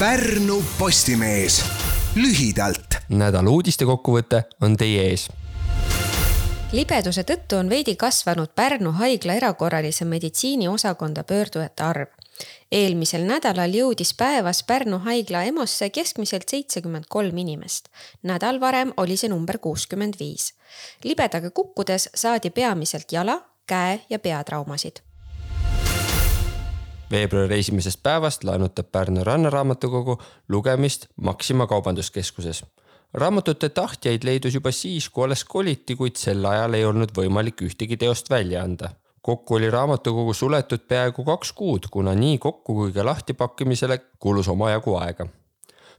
Pärnu Postimees lühidalt. nädala uudiste kokkuvõte on teie ees libeduse tõttu on veidi kasvanud Pärnu haigla erakorralise meditsiini osakonda pöördujate arv. eelmisel nädalal jõudis päevas Pärnu haigla EMO-sse keskmiselt seitsekümmend kolm inimest. nädal varem oli see number kuuskümmend viis. libedaga kukkudes saadi peamiselt jala, käe ja peatraumasid veebruari esimesest päevast laenutab Pärnu Rannaraamatukogu lugemist Maxima kaubanduskeskuses. raamatute tahtjaid leidus juba siis, kui alles koliti, kuid sel ajal ei olnud võimalik ühtegi teost välja anda. kokku oli raamatukogu suletud peaaegu kaks kuud, kuna nii kokku kui ka lahtipakkimisele kulus omajagu aega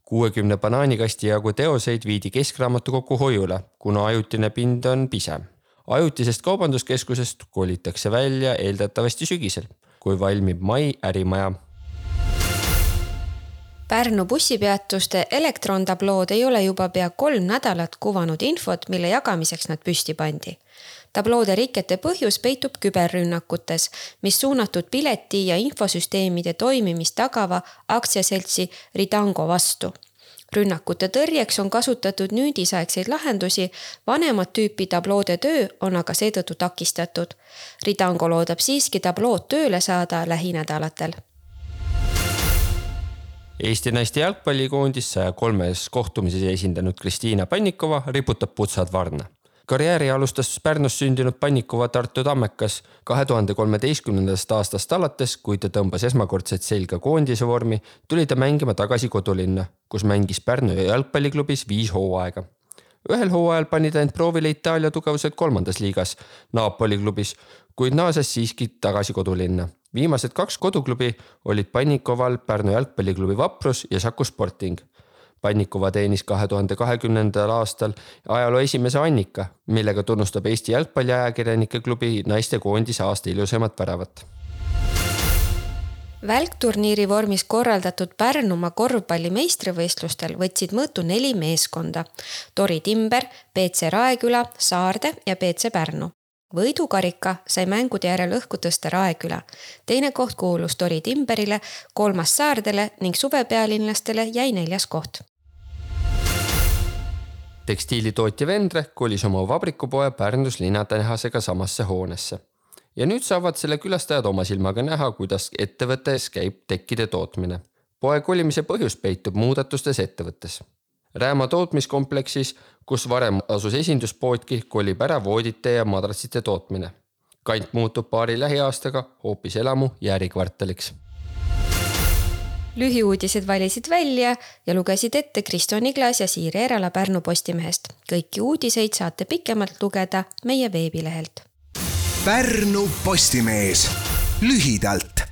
kuuekümne banaanikasti jagu teoseid viidi Keskraamatukokku hoiule, kuna ajutine pind on pisem. ajutisest kaubanduskeskusest kolitakse välja eeldatavasti sügisel kui valmib Mai ärimaja. Pärnu bussipeatuste elektrontablood ei ole juba pea kolm nädalat kuvanud infot, mille jagamiseks nad püsti pandi. tabloode rikete põhjus peitub küberrünnakutes, mis suunatud pileti ja infosüsteemide toimimist tagava aktsiaseltsi Ridango vastu rünnakute tõrjeks on kasutatud nüüdisaegseid lahendusi, vanemat tüüpi tabloode töö on aga seetõttu takistatud. Ridango loodab siiski tablood tööle saada lähinädalatel. Eesti naiste jalgpallikoondis saja kolmes kohtumises esindanud Kristiina Pannikova riputab putsad varna karjääri alustas Pärnus sündinud Pannikova Tartu tammekas kahe tuhande kolmeteistkümnendast aastast alates, kui ta tõmbas esmakordselt selga koondise vormi, tuli ta mängima tagasi kodulinna, kus mängis Pärnu jalgpalliklubis viis hooaega. ühel hooajal pani ta end proovile Itaalia tugevuselt kolmandas liigas, Napoli klubis, kuid naases siiski tagasi kodulinna. viimased kaks koduklubi olid Pannikoval Pärnu jalgpalliklubi Vaprus ja Saku Sporting Pannikova teenis kahe tuhande kahekümnendal aastal ajaloo esimese Annika, millega tunnustab Eesti Jalgpalliajakirjanike Klubi naistekoondise aasta ilusaimat väravat välkturniiri vormis korraldatud Pärnumaa korvpalli meistrivõistlustel võtsid mõõtu neli meeskonda. Tori Timber, BC Raeküla, Saarde ja BC Pärnu. võidukarika sai mängude järel õhku tõsta Raeküla. teine koht kuulus Tori Timberile, kolmas Saardele ning suvepealinlastele jäi neljas koht tekstiilitootja Vendre kolis oma vabrikupoe Pärnus linnatehasega samasse hoonesse. ja nüüd saavad selle külastajad oma silmaga näha, kuidas ettevõttes käib tekkide tootmine. poe kolimise põhjus peitub muudatustes ettevõttes. Rääma tootmiskompleksis, kus varem asus esinduspoodki, kolib ära voodite ja madratsite tootmine. kant muutub paari lähiaastaga hoopis elamu ja ärikvartaliks lühiuudised valisid välja ja lugesid ette Kristo Niglas ja Siiri Erala Pärnu Postimehest. kõiki uudiseid saate pikemalt lugeda meie veebilehelt. Pärnu Postimees lühidalt